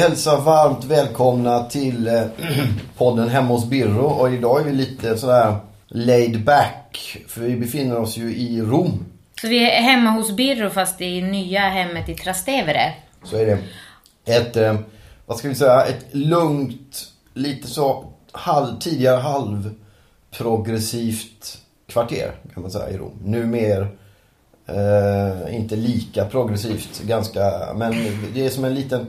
Hälsar varmt välkomna till eh, podden Hemma hos Birro och idag är vi lite sådär laid back för vi befinner oss ju i Rom. Så vi är hemma hos Birro fast i nya hemmet i Trastevere. Så är det. Ett, eh, vad ska vi säga, ett lugnt, lite så halv, tidigare halv progressivt kvarter kan man säga i Rom. Nu mer eh, inte lika progressivt ganska, men det är som en liten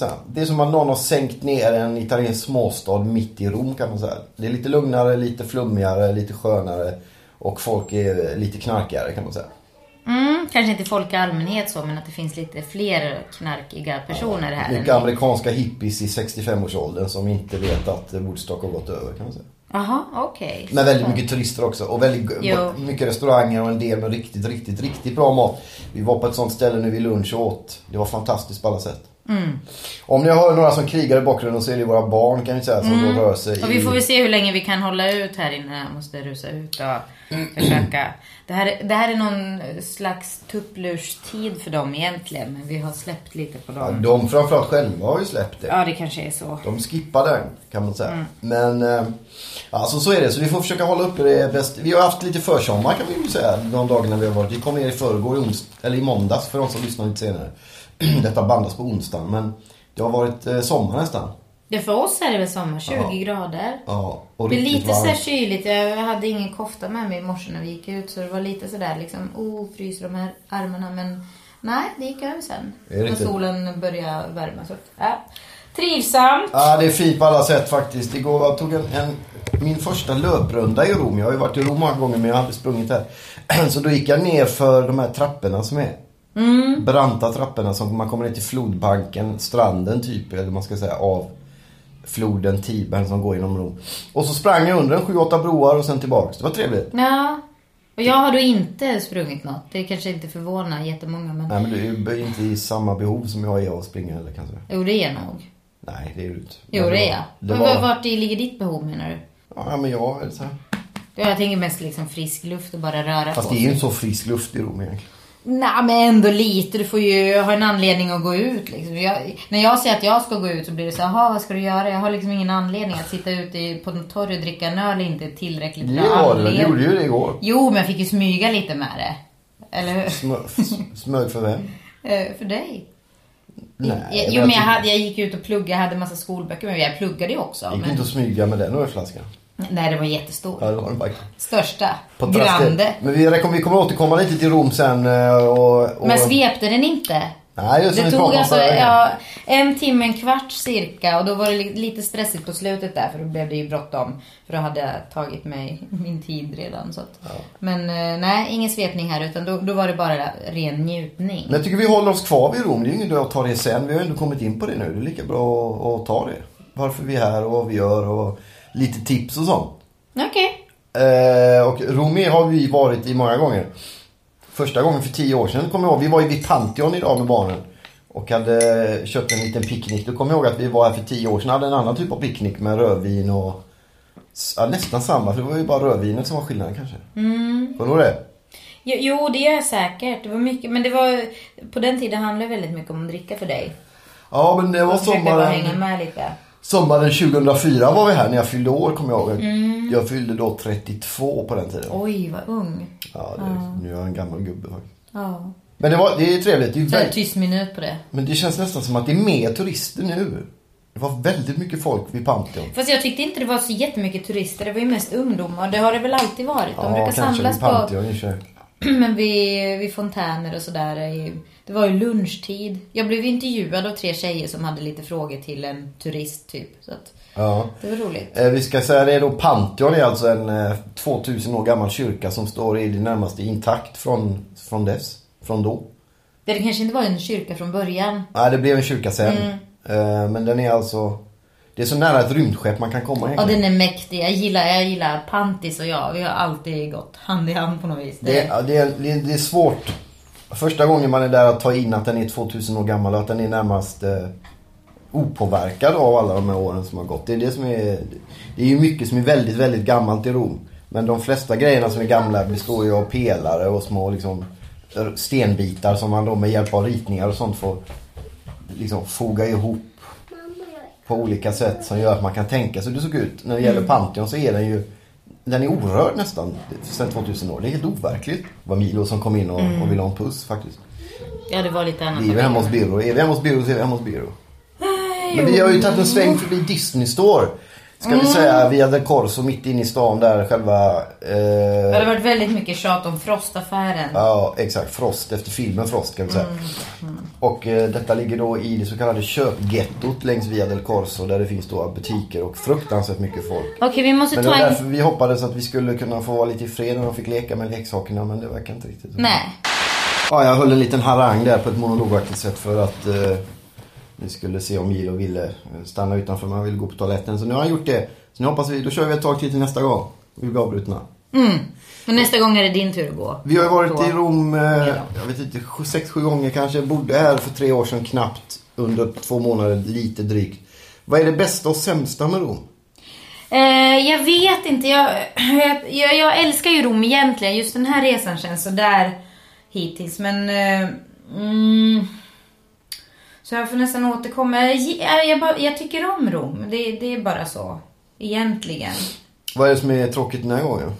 här, det är som att någon har sänkt ner en italiensk småstad mitt i Rom kan man säga. Det är lite lugnare, lite flummigare, lite skönare och folk är lite knarkigare kan man säga. Mm, kanske inte folk i allmänhet så, men att det finns lite fler knarkiga personer här. Mycket amerikanska hippies i 65-årsåldern som inte vet att Woodstock har gått över kan man säga. Jaha, okej. Men väldigt mycket turister också och väldigt Jo. mycket restauranger och en del med riktigt, riktigt, riktigt bra mat. Vi var på ett sånt ställe nu vid lunch och åt. Det var fantastiskt på alla sätt. Mm. Om ni hör några som krigar i bakgrunden så är det våra barn kan vi säga som då rör sig Mm. Och vi får väl se hur länge vi kan hålla ut här inne. Jag måste rusa ut och försöka. Det här, är- det här är någon slags tupplurstid för dem egentligen. Men vi har släppt lite på Ja, dem. de framförallt själva har ju släppt det. Ja, det kanske är så. De skippar den kan man säga. Mm. Men alltså så är det. Så vi får försöka hålla uppe det bäst. Vi har haft lite försommar kan vi ju säga. De dagarna vi har varit. Vi kom ner i förrgår, eller i måndags för de som lyssnar lite senare. Detta bandas på onsdagen. Men det har varit eh, sommar nästan. Det för oss är det väl sommar, 20 grader. Ja, och Det är lite så här varmt. kyligt. Jag hade ingen kofta med mig i morse när vi gick ut. Så det var lite sådär liksom, oh, fryser de här armarna. Men nej, det gick över sen. När solen började värma. Så, ja. Trivsamt. Ja, det är fint på alla sätt faktiskt. Igår jag tog en, en, min första löprunda i Rom. Jag har ju varit i Rom många gånger men jag har aldrig sprungit här. Så då gick jag ner för de här trapporna som är. Mm. Branta trapporna som man kommer ner till flodbanken, stranden typ, eller man ska säga av floden Tibern som går genom Rom. Och så sprang jag under en 7-8 broar och sen tillbaks. Det var trevligt. Ja. Och jag har då inte sprungit något. Det kanske inte förvånar jättemånga men... Nej men du är inte i samma behov som jag är av att springa heller kanske. Jo, det är jag nog. Nej, det är du inte. Jo, Men det är jag. Det Men var... Vart i ligger ditt behov menar du? Ja men jag är så här. Ja, Jag tänker mest liksom frisk luft och bara röra Fast på det är ju inte så frisk luft i Rom egentligen. Nej men ändå lite. Du får ju ha en anledning att gå ut liksom. Jag, när jag säger att jag ska gå ut så blir det så här, "Jaha, vad ska du göra? Jag har liksom ingen anledning att sitta ute på något torg och dricka en öl inte tillräckligt bra det väl? Du gjorde ju det igår. Jo, men jag fick ju smyga lite med det. Eller hur? Smö- smög för vem? Eh, För dig. Nej, jag, jo, men jag, hade, jag gick ut och pluggade, jag hade massa skolböcker men jag pluggade ju också. Gick Men, inte att smyga med den ölflaskan? Nej, det var jättestor. Ja, det var den. Största. På Trastevere. Grande. Men vi, rekom- vi kommer återkomma lite till Rom sen eh, och... och Men svepte den inte? Nej, som Det tog alltså ja, en timme, en kvart cirka och då var det li- lite stressigt på slutet där för då blev det ju bråttom. För då hade jag tagit mig min tid redan. Så att. Men eh, nej, ingen svepning här utan då, då var det bara ren njutning. Men jag tycker vi håller oss kvar vid Rom. Det är ju ingen idé att ta det sen. Vi har ju ändå kommit in på det nu. Det är lika bra att, att ta det. Varför vi är här och vad vi gör och lite tips och sånt. Okej. Eh, och Rom har vi varit i många gånger. Första gången för tio år sedan kommer jag ihåg. Vi var ju vid Pantheon idag med barnen. Och hade köpt en liten picknick. Då kommer jag ihåg att vi var här för tio år sedan. Hade en annan typ av picknick med rödvin och... Ja, nästan samma. För det var ju bara rödvinet som var skillnaden kanske. Mm. Kommer du ihåg det? Jo, det jag säkert. Det var mycket, men det var... På den tiden handlade det väldigt mycket om att dricka för dig. Ja, men det var Jag försökte bara sommaren... hänga med lite. Sommaren 2004 var vi här när jag fyllde år kommer jag ihåg. Mm. Jag fyllde då 32 på den tiden. Oj, vad ung. Ja, det, nu är jag en gammal gubbe faktiskt. Ja. Men det, var, det är trevligt. Det är väldigt, tyst minut på det. men det känns nästan som att det är mer turister nu. Det var väldigt mycket folk vid Pantheon. Fast jag tyckte inte det var så jättemycket turister. Det var ju mest ungdomar. Det har det väl alltid varit. De Ja, brukar samlas vid på... Men vid, vid fontäner och sådär. Det var ju lunchtid. Jag blev intervjuad av tre tjejer som hade lite frågor till en turist typ. Så att Ja. det var roligt. Eh, Vi ska säga det då, Pantheon är alltså en eh, 2000 år gammal kyrka som står i det närmaste intakt från, från dess. Från då. Det kanske inte var en kyrka från början. Nej, det blev en kyrka sen. Mm. Eh, Men den är alltså... Det är så nära ett rymdskepp man kan komma Ja, egentligen. den är mäktig. Jag gillar, jag gillar Pantis och jag. Vi har alltid gått hand i hand på något vis. Det, är- det, är, det, är, det är svårt första gången man är där att ta in att den är 2000 år gammal och att den är närmast eh, opåverkad av alla de här åren som har gått. Det är det som är... Det är ju mycket som är väldigt, väldigt gammalt i Rom. Men de flesta grejerna som är gamla består ju av pelare och små liksom stenbitar som man då med hjälp av ritningar och sånt får liksom foga ihop på olika sätt som gör att man kan tänka sig hur det såg ut. När det gäller Pantheon så är den ju den är orörd nästan sen 2000 år. Det är helt overkligt. Det var Milo som kom in och, och ville ha en puss faktiskt. Ja, det var lite annat. Vi är hemma hos Birro. Är vi hemma hos Birro så är vi hemma hos Birro. Men vi har ju tagit en sväng förbi Disney Store. Ska Mm. vi säga via Del Corso mitt inne i stan där själva... Det har Eh, varit väldigt mycket tjat om Frostaffären. ja exakt. Frost efter filmen Frost kan vi säga. Mm, Och eh, detta ligger då i det så kallade köpgettot längs via Del Corso där det finns då butiker och fruktansvärt mycket folk. Okej, vi måste Men det ta var en... därför vi hoppades att vi skulle kunna få vara lite i fred när de fick leka med leksakerna men det verkar inte riktigt. Nej. Ja, jag höll en liten harang där på ett monologaktigt sätt för att eh, vi skulle se om Gilo ville eh, stanna utanför men han ville gå på toaletten. Så nu har han gjort det. Så nu hoppas vi, då kör vi ett tag till till nästa gång. Vi blir avbrutna. Mm. Men nästa gång är det din tur att gå. Vi har ju varit Då. i Rom, eh, Ja. jag vet inte, sju- sex, sju gånger kanske. Bodde här för tre år sedan knappt. Under två månader, lite drygt. Vad är det bästa och sämsta med Rom? Eh, jag vet inte. Jag, jag, jag älskar ju Rom egentligen. Just den här resan känns så där hittills. Men... Eh, mm, så jag får nästan återkomma. Jag, jag, jag, tycker om Rom. Det, det är bara så. Egentligen. Vad är det som är tråkigt den här gången?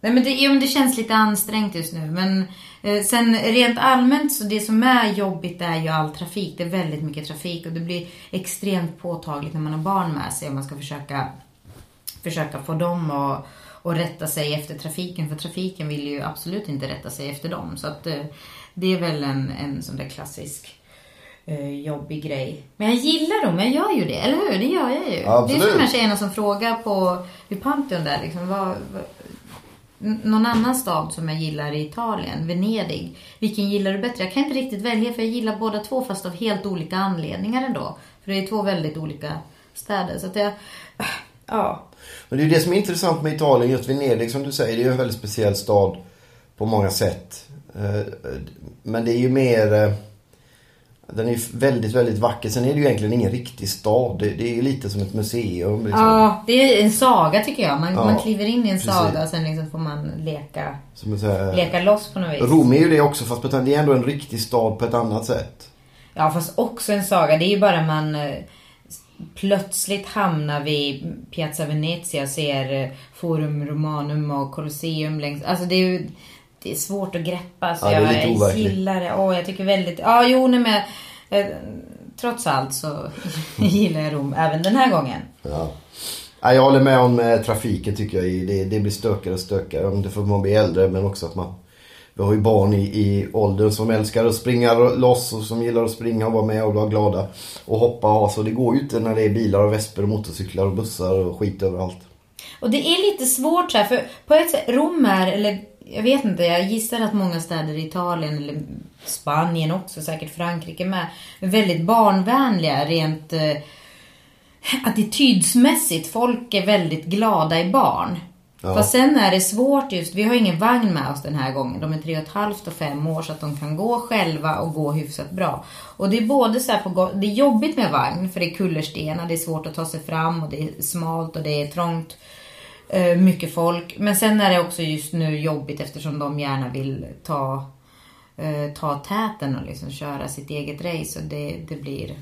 Nej, men det, jo, men det känns lite ansträngt just nu. Men eh, sen rent allmänt så det som är jobbigt är ju all trafik. Det är väldigt mycket trafik och det blir extremt påtagligt när man har barn med sig och man ska försöka, försöka få dem att, att rätta sig efter trafiken. För trafiken vill ju absolut inte rätta sig efter dem. Så att eh, det är väl en, en sån där klassisk jobbig grej. Men jag gillar dem, jag gör ju det, eller hur? Det gör jag ju. Ja, det är absolut. som de här tjejerna som frågar på vid Pantheon där liksom, vad, vad, någon annan stad som jag gillar i Italien, Venedig. Vilken gillar du bättre? Jag kan inte riktigt välja för jag gillar båda två fast av helt olika anledningar ändå. För det är två väldigt olika städer. Så att jag... Ja. Men det är ju det som är intressant med Italien, just Venedig som du säger. Det är ju en väldigt speciell stad på många sätt. Eh, Men det är ju mer... Den är väldigt, väldigt vacker. Sen är det ju egentligen ingen riktig stad. Det, det är lite som ett museum. Liksom. ja, det är en saga tycker jag. Man, Ja, man kliver in i en precis. saga och sen liksom får man leka, här- leka loss på något vis. Rom är ju det också fast det är ändå en riktig stad på ett annat sätt. Ja, fast också en saga. Det är ju bara man eh, plötsligt hamnar vid Piazza Venezia och ser eh, Forum Romanum och Colosseum längs... Alltså det är ju... Det är svårt att greppa. Så Ja, det jag, gillar det. Åh, jag tycker väldigt... Ja, jo, nej, men... Eh, trots allt så gillar jag Rom även den här gången. Ja. Ja, jag håller med om eh, trafiken tycker jag. Det, det blir stökigare och stökigare. Om det får man bli äldre men också att man... Vi har ju barn i, i åldern som älskar att springa loss och som gillar att springa och vara med och vara glada. Och hoppa och så. Det går ju inte när det är bilar och vesper och motorcyklar och bussar och skit överallt. Och det är lite svårt så här, för på ett sätt, Rom är, eller jag vet inte, jag gissar att många städer i Italien eller Spanien också, säkert Frankrike med, är väldigt barnvänliga rent eh, attitydsmässigt. Folk är väldigt glada i barn. Ja. Fast sen är det svårt just, vi har ingen vagn med oss den här gången. De är tre och ett halvt och fem år så att de kan gå själva och gå hyfsat bra. Och det är både så här på, det är jobbigt med vagn för det är kullerstenar, det är svårt att ta sig fram och det är smalt och det är trångt. Eh, mycket folk. Men sen är det också just nu jobbigt eftersom de gärna vill ta, eh, ta täten och liksom köra sitt eget race. Och det, det blir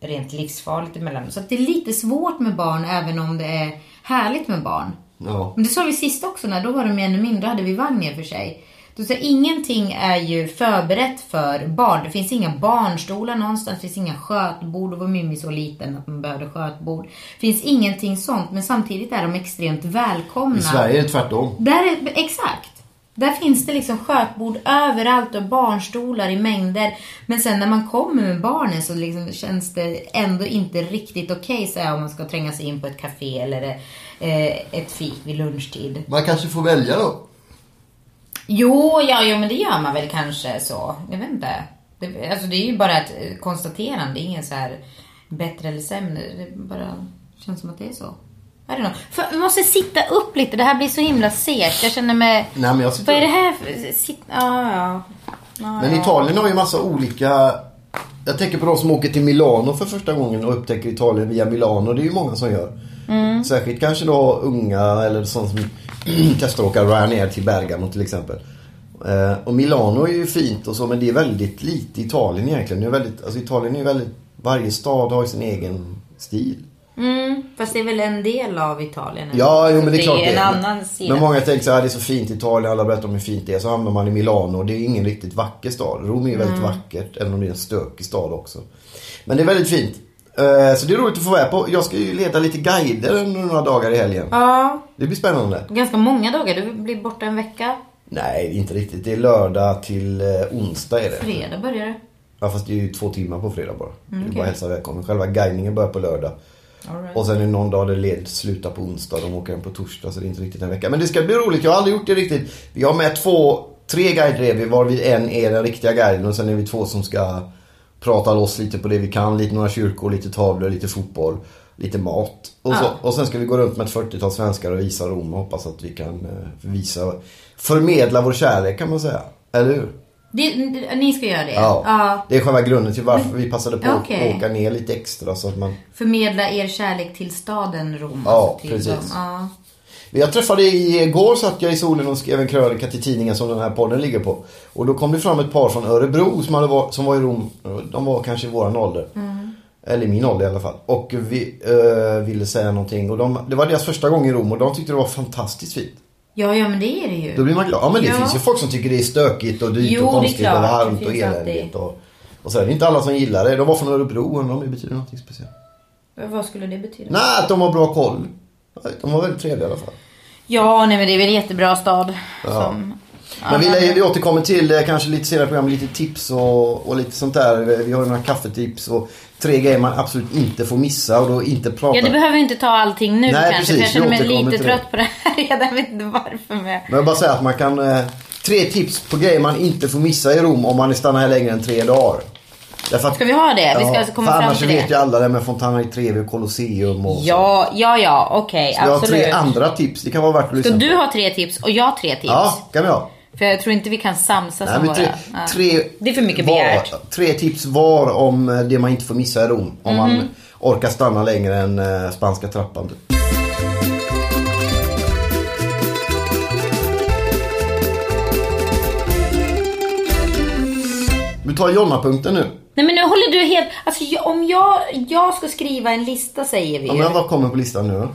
rent livsfarligt emellan. Så det är lite svårt med barn även om det är härligt med barn. Ja. Men det sa vi sist också, när då var de ännu mindre, hade vi vagn i och för sig. Då säger ingenting är ju förberett för barn. Det finns inga barnstolar någonstans, det finns inga skötbord. Då var Mimmi så liten att man behövde skötbord. Det finns ingenting sånt, men samtidigt är de extremt välkomna. I Sverige är det tvärtom. Där är, exakt. Där finns det liksom skötbord överallt och barnstolar i mängder. Men sen när man kommer med barnen så liksom känns det ändå inte riktigt okej okay, om man ska tränga sig in på ett café eller eh, ett fik vid lunchtid. Man kanske får välja då? Jo, ja, jo, men det gör man väl kanske så. Jag vet inte. Det, alltså det är ju bara ett eh, konstaterande. Det är ingen så här bättre eller sämre. Det bara känns som att det är så. I don't know. För, vi måste sitta upp lite. Det här blir så himla segt. Jag känner mig... Nej, men jag sitter Vad är det här för... Sitt... Ah, ja, ja. Men Italien har ju massa olika... Jag tänker på de som åker till Milano för första gången och upptäcker Italien via Milano. Det är ju många som gör. Mm. Särskilt kanske då unga eller sådana som testar att åka Ryanair till Bergamo till exempel. Eh, och Milano är ju fint och så men det är väldigt lite Italien egentligen. Det är väldigt, alltså Italien är ju väldigt... Varje stad har ju sin egen stil. Mm, fast det är väl en del av Italien? Ja, jo, men det är klart det är. En annan sida. Men många tänker så här, det är så fint i Italien, alla berättar om hur fint det är. Så hamnar man i Milano och det är ingen riktigt vacker stad. Rom är ju väldigt mm. vackert, även om det är en stökig stad också. Men det är väldigt fint. Eh, så det är roligt att få vara på. Jag ska ju leda lite guider några dagar i helgen. Ja. Det blir spännande. Ganska många dagar. Du blir borta en vecka. Nej, inte riktigt. Det är lördag till eh, onsdag är det. Fredag börjar det. Ja, fast det är ju två timmar på fredag bara. Mm, okay. Det är bara hälsa välkommen. Själva guidningen börjar på lördag. Right. Och sen är det någon dag det led slutar på onsdag. De åker hem på torsdag så det är inte riktigt en vecka. Men det ska bli roligt. Jag har aldrig gjort det riktigt. Vi har med två, tre guider är vi. Varvid en är den riktiga guiden. Och sen är vi två som ska prata loss lite på det vi kan. Lite några kyrkor, lite tavlor, lite fotboll. Lite mat. Och, så, och sen ska vi gå runt med ett 40-tal svenskar och visa Rom och hoppas att vi kan eh, visa, förmedla vår kärlek kan man säga. Eller hur? Det, ni ska göra det? Ja. ja. Det är själva grunden till varför vi passade på okay. att åka ner lite extra så att man... Förmedla er kärlek till staden Rom. Ja, alltså precis. Ja. Jag träffade igår satt jag i solen och skrev en krönika till tidningen som den här podden ligger på. Och då kom det fram ett par från Örebro som, hade var, som var i Rom. De var kanske i våran ålder. Mm. Eller min ålder i alla fall. Och vi äh, ville säga någonting. Och de, det var deras första gång i Rom och de tyckte det var fantastiskt fint. Ja, ja men det är det ju. Då blir man glad. Ja men det ja. finns ju folk som tycker det är stökigt och dyrt jo, och konstigt och varmt och eländigt. Och, och så är det inte alla som gillar det. De var från Örebro och det betyder något speciellt. Vad skulle det betyda? Nej, att de har bra koll. De var väldigt trevliga i alla fall. Ja, nej men det är väl en jättebra stad. Ja. Som, men vi, vi återkommer till eh, kanske lite senare program, lite tips och, och lite sånt där. Vi har några kaffetips och tre grejer man absolut inte får missa och då inte prata. Ja, du behöver inte ta allting nu Nej, kanske. Precis, jag känner mig lite trött på det här Jag vet inte varför. Men jag vill bara säga att man kan... Eh, tre tips på grejer man inte får missa i Rom om man stannar här längre än tre dagar. Att, ska vi ha det? Vi ska alltså komma fram till det. Annars vet ju alla det med Fontana i Trevi och Colosseum och Ja, så. ja, ja, okej. Okay, absolut. Vi har tre andra tips. Det kan vara värt att lyssna Ska du ha tre tips och jag tre tips? Ja, kan vi ha. För jag tror inte vi kan samsas om våra... Tre, tre, det är för mycket var, begärt. Tre tips var om eh, det man inte får missa i Rom. Om mm -hmm. man mhm. orkar stanna längre än eh, spanska trappan. Typ. Du tar Jonna-punkten nu. Nej men nu håller du helt... Alltså om jag, jag ska skriva en lista säger vi Ja men vad kommer på listan nu då?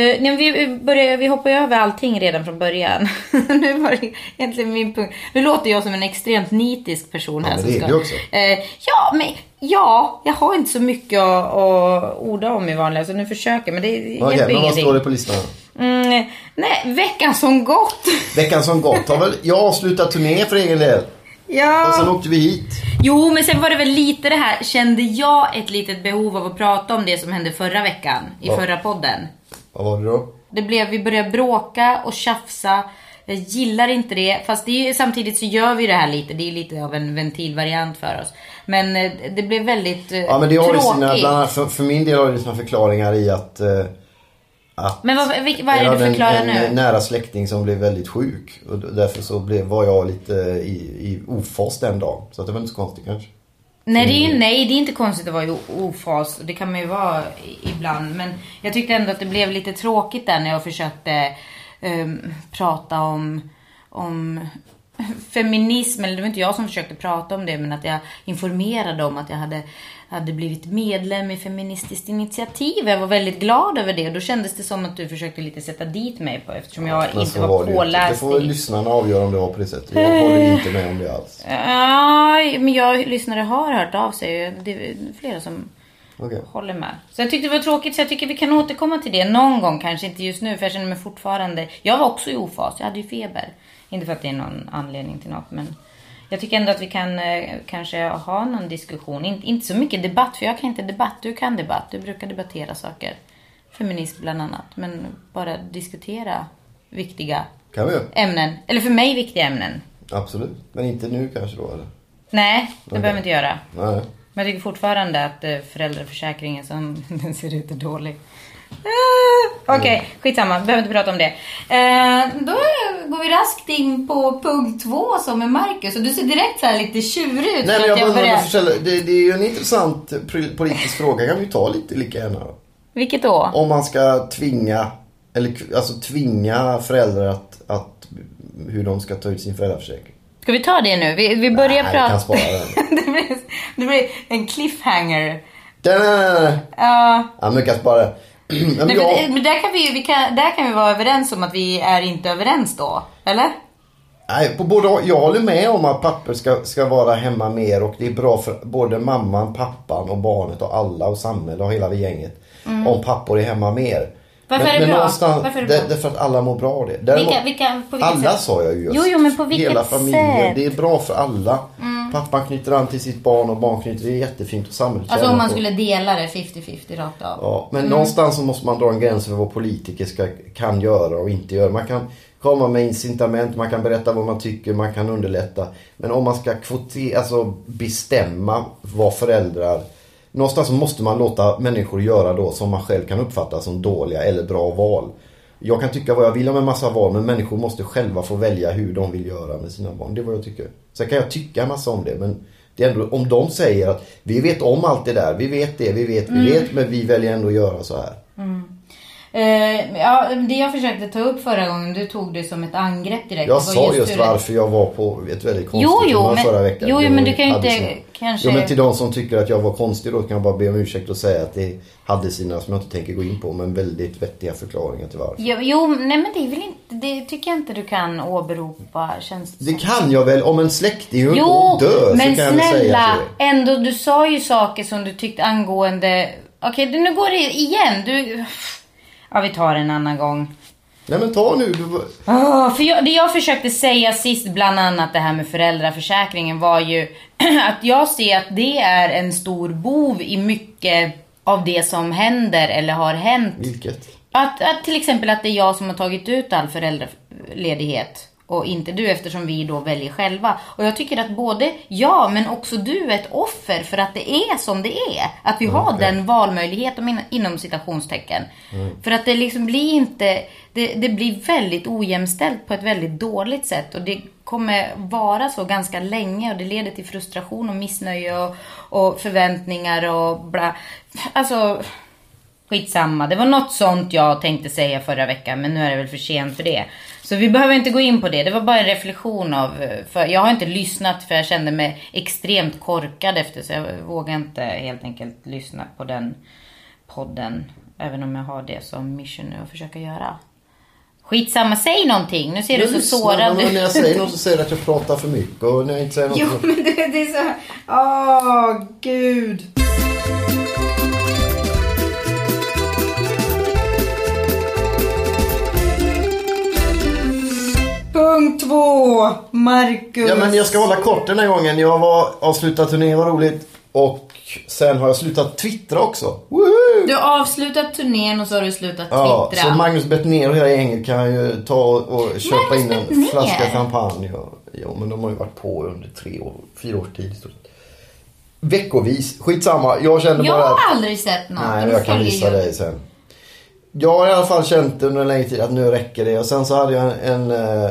Uh, nej, vi, börjar, vi hoppar ju över allting redan från början. nu var det egentligen min punkt. Nu låter jag som en extremt nitisk person här. Ja, men det är du också. Uh, ja, men ja, jag har inte så mycket att, att orda om i vanliga så nu försöker men det hjälper okay, men vad står det på listan? Mm, nej, veckan som gått. veckan som gått har väl jag avslutat turné för egen del. Ja. Och sen åkte vi hit. Jo, men sen var det väl lite det här. Kände jag ett litet behov av att prata om det som hände förra veckan i ja. förra podden? Vad var det då? Det blev, vi började bråka och tjafsa. Jag gillar inte det. Fast det är, samtidigt så gör vi det här lite. Det är lite av en ventilvariant för oss. Men eh, det blev väldigt eh, Ja men det har tråkigt. Sina, bland annat, för, för, min del har det sina förklaringar i att eh, att Men vad, vad är det du förklarar en, nu? En nära släkting som blev väldigt sjuk. Och därför så blev, var jag lite i, i ofas den dagen. Så det var inte så konstigt kanske. Nej det, är, mm. nej, det är inte konstigt att vara i ofas. Det kan man ju vara ibland. Men jag tyckte ändå att det blev lite tråkigt där när jag försökte um, prata om, om feminism. Eller det var inte jag som försökte prata om det. Men att jag informerade om att jag hade hade blivit medlem i Feministiskt initiativ. Jag var väldigt glad över det och då kändes det som att du försökte lite sätta dit mig på eftersom jag Men inte var, var påläst. Det får väl lyssnarna avgöra om det var på det sättet. Jag håller inte med om det alls. Ja, men jag lyssnare har hört av sig. Det är flera som Okej. Håller med. Så jag tyckte det var tråkigt så jag tycker vi kan återkomma till det någon gång. Kanske inte just nu för jag känner mig fortfarande... Jag var också i ofas. Jag hade ju feber. Inte för att det är någon anledning till något men... Jag tycker ändå att vi kan eh, kanske ha någon diskussion. Inte, inte så mycket debatt för jag kan inte debatt. Du kan debatt. Du brukar debattera saker. Feminism bland annat. Men bara diskutera viktiga ämnen. Eller för mig viktiga ämnen. Absolut. Men inte nu kanske då eller? Nej, det Okej. behöver vi inte göra. Nej. Men jag tycker fortfarande att eh, föräldraförsäkringen som den ser ut är dålig. Ah, Okej, skitsamma. Behöver inte prata om det. Eh, då går vi raskt in på punkt två som är Marcus. Och du ser direkt så här lite tjurig ut. Nej men jag bara börjar- det, det är ju en intressant politisk fråga. Kan vi ta lite lika gärna? Vilket då? Om man ska tvinga, eller alltså tvinga föräldrar att, att hur de ska ta ut sin föräldraförsäkring. Ska vi ta det nu? Vi, vi börjar Nej, jag prata... kan spara den. det, blir, det blir en cliffhanger. Nej, nej, nej, nej. Ja, men jag kan spara den. Men nej, men, jag, men där, kan vi, vi kan, där kan vi vara överens om att vi är inte överens då. Eller? nej, på både, jag håller med om att pappor ska, ska vara hemma mer och det är bra för både mamman, pappan och barnet och alla och samhället och hela det gänget. Om pappor är hemma mer. Mm. Varför är det bra? Varför är det bra? Därför att alla mår bra av det. Däremot- Vilka, vilka, på vilket alla sätt? sa jag ju just. Jo, jo, men på vilket Hela familjen. sätt? Mm. Det är bra för alla. Pappan knyter an till sitt barn och barn knyter. Det är jättefint och samhället Alltså om man skulle dela det 50-50 rakt av. Ja, men någonstans så måste man dra en gräns för vad politiker ska, kan göra och inte göra. Man kan komma med incitament, man kan berätta vad man tycker, man kan underlätta. Men om man ska kvotera, alltså bestämma vad föräldrar... Någonstans måste man låta människor göra då som man själv kan uppfatta som dåliga eller bra val. Jag kan tycka vad jag vill om en massa val men människor måste själva få välja hur de vill göra med sina barn. Det är vad jag tycker. Sen kan jag tycka en massa om det men det är ändå, om de säger att vi vet om allt det där, vi vet det, vi vet, vi vet men vi väljer ändå att göra så här. Eh, ja, det jag försökte ta upp förra gången, du tog det som ett angrepp direkt. Jag sa just det- varför jag var på ett väldigt konstigt Jo, jo, men- förra veckan. jo, Det men du kan ju inte- sina- kanske- Jo, men till de som tycker att jag var konstig då kan jag bara be om ursäkt och säga att det hade sina, som jag inte tänker gå in på, men väldigt vettiga förklaringar till varför. Jo, jo, nej men det är väl inte, det tycker jag inte du kan åberopa känns det Det kan jag väl, om en släkting höll på Jo, att dö men så kan jag väl säga snälla, så. ändå du sa ju saker som du tyckte angående... Okej, nu går det igen. Du... Ja, vi tar en annan gång. Nej men ta nu, Ah, för jag, det jag försökte säga sist, bland annat det här med föräldraförsäkringen, var ju att jag ser att det är en stor bov i mycket av det som händer eller har hänt. vilket? Att, att till exempel att det är jag som har tagit ut all föräldraledighet och inte du eftersom vi då väljer själva. Och jag tycker att både jag men också du är ett offer för att det är som det är. Att vi har okej. den valmöjligheten in- inom citationstecken. För att det liksom blir inte, det, det blir väldigt ojämställt på ett väldigt dåligt sätt. Och det kommer vara så ganska länge och det leder till frustration och missnöje och, och förväntningar och bla. Alltså, Skitsamma, det var något sånt jag tänkte säga förra veckan men nu är det väl för sent för det. Så vi behöver inte gå in på det, det var bara en reflektion av, för jag har inte lyssnat för jag kände mig extremt korkad efter så jag vågar inte helt enkelt lyssna på den podden. Även om jag har det som mission nu att försöka göra. Skitsamma, säg någonting! Nu ser du Jag så lyssnar, sårad ut. När jag säger något så säger du att jag pratar för mycket och när jag inte säger något Jo så... men det, det är så... Åh gud. Punkt två. Marcus. Ja men jag ska hålla kort den här gången. Jag var avslutat turné, var roligt. Och sen har jag slutat twittra också. Woohoo! Du har avslutat turnén och så har du slutat Ja, twittra. så Magnus Bettner och hela gänget kan ju ta och köpa Magnus in en Bettner? flaska champagne. Ja, ja, men de har ju varit på under tre år, fyra års tid sett. Veckovis, skitsamma. Jag kände jag bara att... har aldrig sett något. Nej, jag kan visa dig sen. Jag har i alla fall känt under en längre tid att nu räcker det. Och sen så hade jag en... en eh,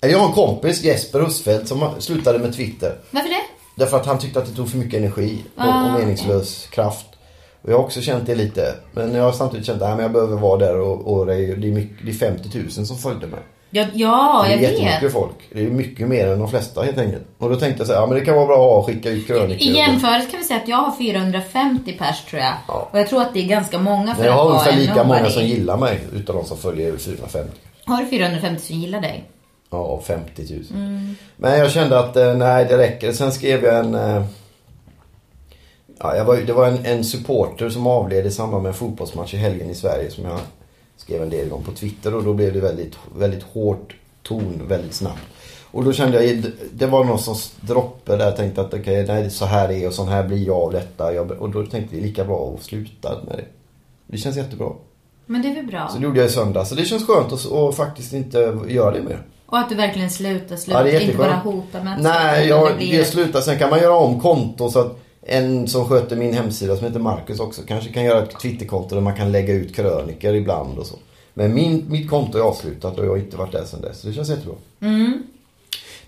jag har en kompis, Jesper Husfeldt, som slutade med Twitter. Varför det? Därför att han tyckte att det tog för mycket energi och, Ah, och meningslös kraft. Och jag har också känt det lite. Men jag har samtidigt känt att jag behöver vara där och, och det, är, det, är mycket, det är 50 000 som följde mig. Ja, ja det är jag jättemycket vet. folk. Det är mycket mer än de flesta helt enkelt. Och då tänkte jag så här, ja men det kan vara bra att skicka ut krönikor. I jämförelse kan vi säga att jag har 450 pers tror jag. Ja. Och jag tror att det är ganska många för Men jag har ungefär lika många som gillar mig utav de som följer över 450. Har du 450 som gillar dig? Ja, 50 000. Mm. Men jag kände att eh, nej, det räcker. Sen skrev jag en... eh, Ja, jag var, det var en, en supporter som avled i samband med en fotbollsmatch i helgen i Sverige som jag skrev en del om på Twitter och då blev det väldigt, väldigt hårt ton väldigt snabbt. Och då kände jag, det var någon sorts droppe där jag tänkte att okej, okay, så här är och så här blir jag av detta. Jag, och då tänkte vi lika bra att sluta med det. Det känns jättebra. Men det är väl bra? Så det gjorde jag i söndags. Så det känns skönt att och faktiskt inte göra det mer. Och att du verkligen slutar, slutar. Ja, inte bara hota med Nej, jag, blir... det slutar. Sen kan man göra om konto så att en som sköter min hemsida som heter Marcus också kanske kan göra ett Twitterkonto där man kan lägga ut krönikor ibland och så. Men min, mitt konto är avslutat och jag har inte varit där sedan dess. Så det känns jättebra. Mm.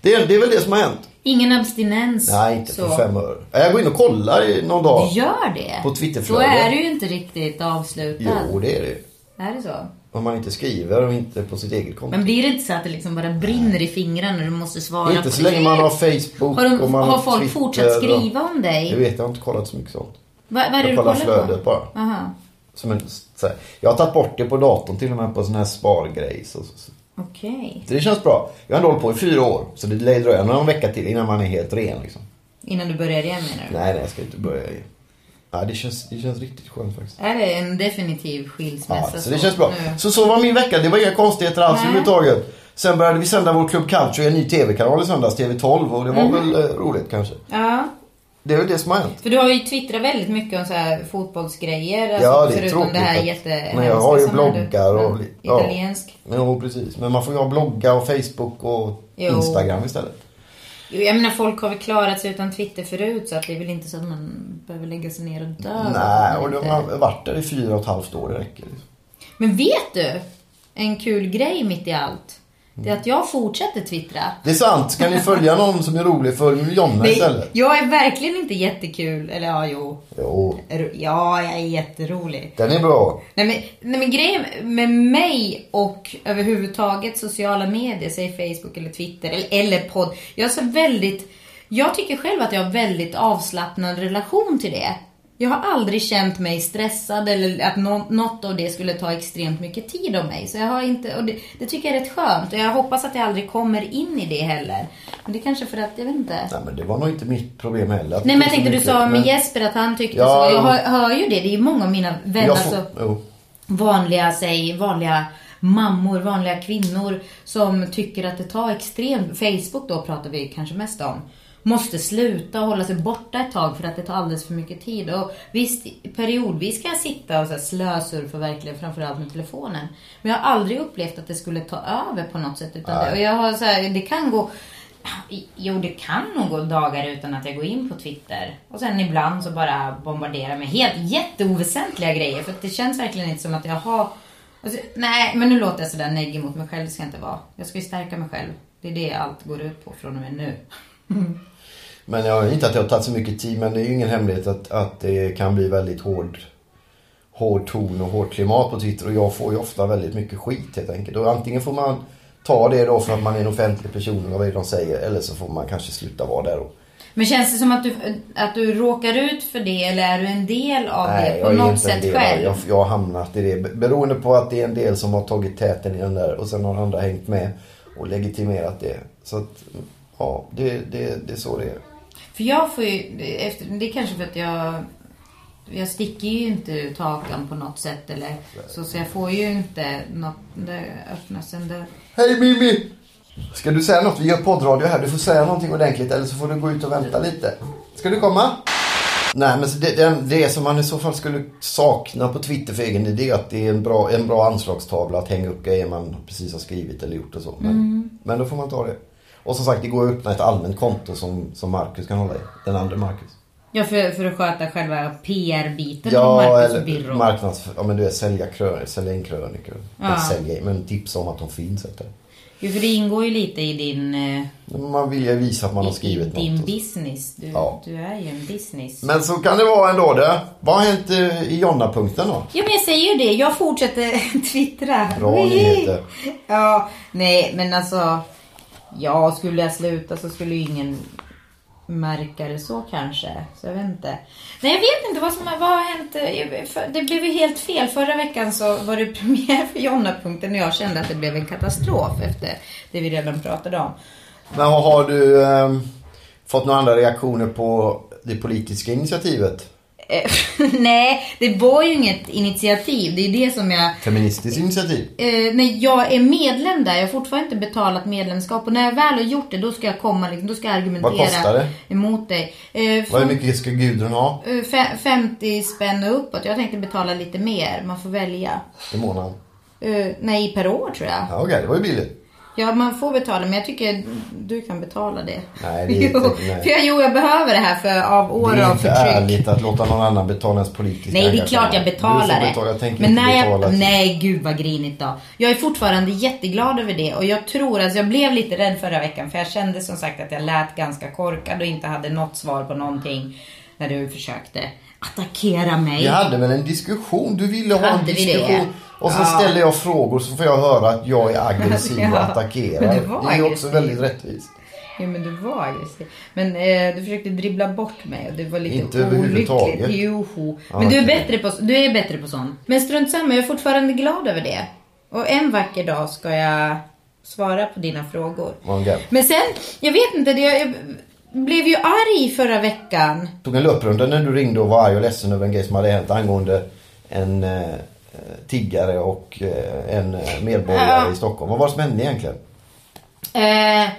Det, är, det är väl det som har hänt. Ingen abstinens. Nej, inte så. för fem öre. Jag går in och kollar någon dag. Du gör det? På Twitterflödet. Då är du ju inte riktigt avslutad. Jo, det är det. Är det så? Om man inte skriver och inte på sitt eget konto. Men blir det inte så att det liksom bara brinner i fingrarna när du måste svara Inte så länge man har Facebook har, de, och man har folk Twitter fortsatt skriva om dig? Jag vet, jag har inte kollat så mycket sånt. Va, vad är det jag du kollar flödet på? bara. Aha. Som en, så här, jag har tagit bort det på datorn till och med på sån här spargrej. Så, så. Okej. Okay. Så det känns bra. Jag har ändå hållit på i fyra år. Så det lär dröja någon vecka till innan man är helt ren liksom. Innan du börjar igen menar du? Nej, nej jag ska inte börja igen. Ja, det känns, det känns riktigt skönt faktiskt. Är det en definitiv skilsmässa? Ja, så det känns bra. Nu? Så så var min vecka. Det var inga konstigheter alls överhuvudtaget. Sen började vi sända vår Club i en ny tv-kanal i söndags, TV12. Och det var mm. väl eh, roligt kanske. Ja. Det är väl det som har hänt. För du har ju twittrat väldigt mycket om så här fotbollsgrejer. Alltså, ja, det är tråkigt. det här jätte Men jag har ju bloggar och... Ja, italiensk. Ja, precis. Men man får ju ha bloggar och Facebook och jo. Instagram istället. Jo, jag menar folk har väl klarat sig utan Twitter förut så att det är väl inte så att man behöver lägga sig ner och dö. Nej, och de har varit där i fyra och ett halvt år, det räcker. Men vet du? En kul grej mitt i allt. Det är att jag fortsätter twittra. Det är sant. Ska ni följa någon som är rolig, följ Jonna istället. Jag är verkligen inte jättekul. Eller ja, jo. Jo. Ja, jag är jätterolig. Den är bra. Nej men, nej, men grejen med mig och överhuvudtaget sociala medier, säg Facebook eller Twitter eller, eller podd. Jag är så väldigt... Jag tycker själv att jag har väldigt avslappnad relation till det. Jag har aldrig känt mig stressad eller att något av det skulle ta extremt mycket tid av mig. Så jag har inte, och det, det, tycker jag är rätt skönt. Och jag hoppas att jag aldrig kommer in i det heller. Men det är kanske för att, jag vet inte. Nej men det var nog inte mitt problem heller. Nej men jag tänkte du sa med men... Jesper att han tyckte ja, så. Jag hör, hör, ju det. Det är ju många av mina vänner, får, alltså, oh. vanliga, säg, vanliga mammor, vanliga kvinnor som tycker att det tar extremt, Facebook då pratar vi kanske mest om måste sluta och hålla sig borta ett tag för att det tar alldeles för mycket tid. Och visst, periodvis kan jag sitta och så slösurfa verkligen, framförallt med telefonen. Men jag har aldrig upplevt att det skulle ta över på något sätt. Utan det, och jag har så här, det kan gå... Jo, det kan nog gå dagar utan att jag går in på Twitter. Och sen ibland så bara bombarderar med helt jätteoväsentliga grejer. För det känns verkligen inte som att jag har... Alltså, nej, men nu låter jag sådär neggig mot mig själv. Det ska inte vara. Jag ska ju stärka mig själv. Det är det allt går ut på från och med nu. Men jag inte att det har tagit så mycket tid men det är ju ingen hemlighet att, att det kan bli väldigt hård, hård ton och hårt klimat på Twitter och jag får ju ofta väldigt mycket skit helt enkelt. Och antingen får man ta det då för att man är en offentlig person och vad de säger eller så får man kanske sluta vara där och men känns det som att du, att du råkar ut för det eller är du en del av Nej, det på något sätt själv? Jag, jag har hamnat i det. Beroende på att det är en del som har tagit täten i den där och sen har andra hängt med och legitimerat det. Så att, ja, det, det, det är så det är. För jag får ju, efter, det är kanske för att jag jag sticker ju inte ut hakan på något sätt eller så, så jag får ju inte något, det öppnas en dörr. Hej Mimi! Ska du säga något? Vi gör poddradio här. Du får säga någonting ordentligt eller så får du gå ut och vänta lite. Ska du komma? Nej, men det, det, det som man i så fall skulle sakna på Twitter för egen det är att det är en bra, en bra anslagstavla att hänga upp grejer man precis har skrivit eller gjort och så. Men, mm. men då får man ta det. Och som sagt, det går att öppna ett allmänt konto som, som Marcus kan hålla i. Den andra Marcus. Ja, för, för att sköta själva PR-biten ja, Marcus och Birro. Marknads, ja, men du är sälja, krön, sälja in krönikor. Ja. Sälja, men tipsa om att de finns. Inte. Jo, för det ingår ju lite i din... Man vill ju visa att man har skrivit något. Din business. Du, ja. du är ju en business. Men så kan det vara ändå det. Vad har hänt i Jonna-punkten då? Ja, men jag säger ju det. Jag fortsätter twittra. Bra nyheter. Ja, nej, men alltså... Ja, skulle jag sluta så skulle ju ingen märka det så kanske. Så jag vet inte. Nej, jag vet inte vad som vad har hänt. Det blev ju helt fel. Förra veckan så var det premiär för Jonna-punkten och jag kände att det blev en katastrof efter det vi redan pratade om. Men har du eh, fått några andra reaktioner på det politiska initiativet? Eh, nej, det var ju inget initiativ. Det är det som jag... Feministiskt initiativ. Eh, när jag är medlem där, jag har fortfarande inte betalat medlemskap. Och när jag väl har gjort det, då ska jag komma, liksom, då ska jag argumentera Vad kostar det? emot dig. Eh, Vad mycket ska Gudrun ha eh, fe- 50 spänn och uppåt. Jag tänkte betala lite mer. Man får välja. i månaden? Eh, nej, per år tror jag. Ja, Okej, det var ju billigt. Ja, man får betala, men jag tycker du kan betala det. Nej, det är jo, inte- nej. För jag, jo, jag behöver det här för, av år det är av inte förtryck. ärligt att låta någon annan betala ens politiska Nej, det är klart jag betalar det. betala, jag Men när jag, nej, gud vad grinigt då. Jag är fortfarande jätteglad över det och jag tror, alltså jag blev lite rädd förra veckan för jag kände som sagt att jag lät ganska korkad och inte hade något svar på någonting när du försökte attackera mig. Vi hade väl en diskussion? Du ville ha en Hade det? diskussion. Och så Ja. ställer jag frågor så får jag höra att jag är aggressiv och Ja, attackerar. men Det du var är ju också aggressiv. väldigt rättvist. Ja, men du var aggressiv. Men eh, du försökte dribbla bort mig och det var lite Inte olyckligt. Joho. Men du är, bättre på, du är bättre på sånt. Men strunt samma, jag är fortfarande glad över det. Och en vacker dag ska jag svara på dina frågor. Grej. Men sen, jag vet inte, det, jag blev ju arg förra veckan. tog en löprunda när du ringde och var arg och ledsen över en grej som hade hänt angående en eh, tiggare och eh, en eh, medborgare Ja. i Stockholm. Vad var det som hände egentligen? Eh,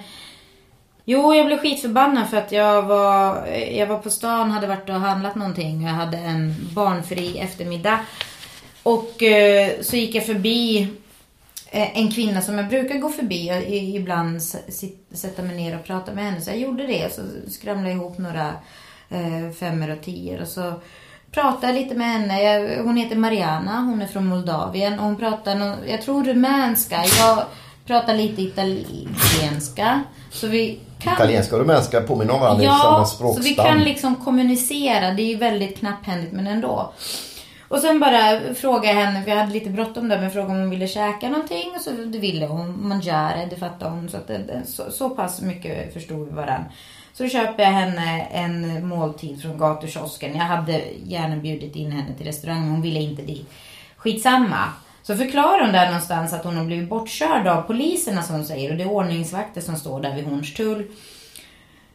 jo, jag blev skitförbannad för att jag var, jag var på stan, hade varit och handlat någonting. Jag hade en barnfri eftermiddag. Och eh, så gick jag förbi eh, en kvinna som jag brukar gå förbi. Jag i- ibland sit, sätta mig ner och prata med henne. Så jag gjorde det. Så skramlade jag ihop några eh, femmer och tior. Och så pratade lite med henne. Jag, hon heter Mariana. Hon är från Moldavien. Och hon pratar, jag tror rumänska. Jag pratar lite italienska. Så vi kan... Italienska och rumänska påminner om varandra i samma Ja, så språkstam. vi kan liksom kommunicera. Det är ju väldigt knapphändigt men ändå. Och sen bara frågade jag henne, för jag hade lite bråttom där, men frågade om hon ville käka någonting. Och så det ville hon. Mangiare, det fattade hon. Så, att det, så, så pass mycket förstod vi varandra. Så då jag henne en måltid från gatukiosken. Jag hade gärna bjudit in henne till restaurangen, hon ville inte dit. Skitsamma. Så förklarar hon där någonstans att hon har blivit bortkörd av poliserna som hon säger. Och det är ordningsvakter som står där vid Hornstull.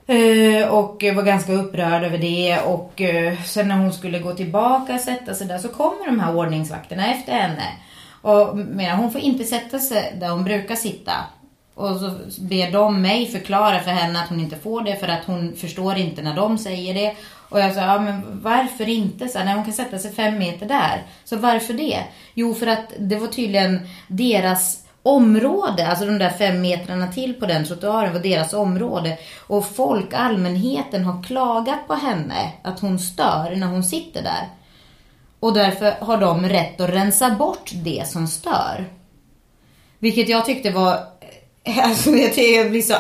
Eh, och var ganska upprörd över det. Och eh, sen när hon skulle gå tillbaka och sätta sig där så kommer de här ordningsvakterna efter henne. Och menar, hon får inte sätta sig där hon brukar sitta. Och så ber de mig förklara för henne att hon inte får det för att hon förstår inte när de säger det. Och jag sa, ja men varför inte? Så här, nej, hon kan sätta sig fem meter där. Så varför det? Jo, för att det var tydligen deras område, alltså de där fem metrarna till på den trottoaren var deras område. Och folk, allmänheten har klagat på henne att hon stör när hon sitter där. Och därför har de rätt att rensa bort det som stör. Vilket jag tyckte var... Alltså jag, blir så...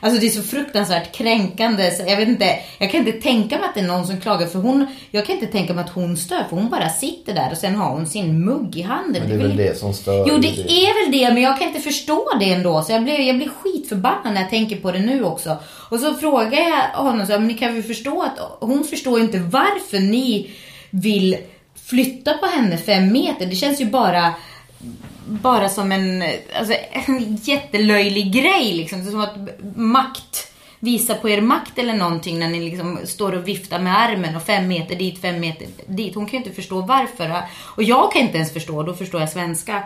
Alltså det är så fruktansvärt kränkande. Så jag vet inte, jag kan inte tänka mig att det är någon som klagar för hon... Jag kan inte tänka mig att hon stör för hon bara sitter där och sen har hon sin mugg i handen. Men det är väl det som stör. Jo, det är väl det, men jag kan inte förstå det ändå. Så jag blir, jag blir skitförbannad när jag tänker på det nu också. Och så frågar jag honom så men ni kan väl förstå att hon förstår inte varför ni vill flytta på henne fem meter. Det känns ju bara bara som en, alltså, en jättelöjlig grej liksom. Som att makt, visa på er makt eller någonting när ni liksom står och viftar med armen och fem meter dit, fem meter dit. Hon kan ju inte förstå varför. Och jag kan inte ens förstå, då förstår jag svenska.